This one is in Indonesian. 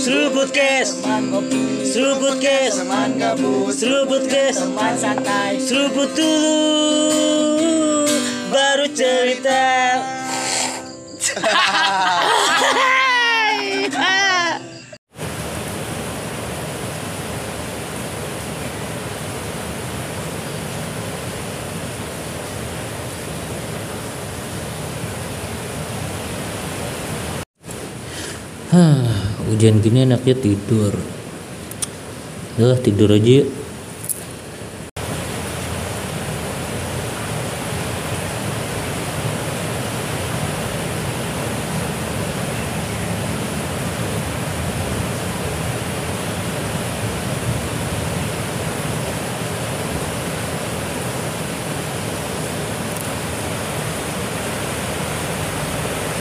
Seruput kes Seruput kes Seruput kes Seruput dulu Baru cerita. Hah, hujan gini enaknya tidur. Udah tidur aja yuk.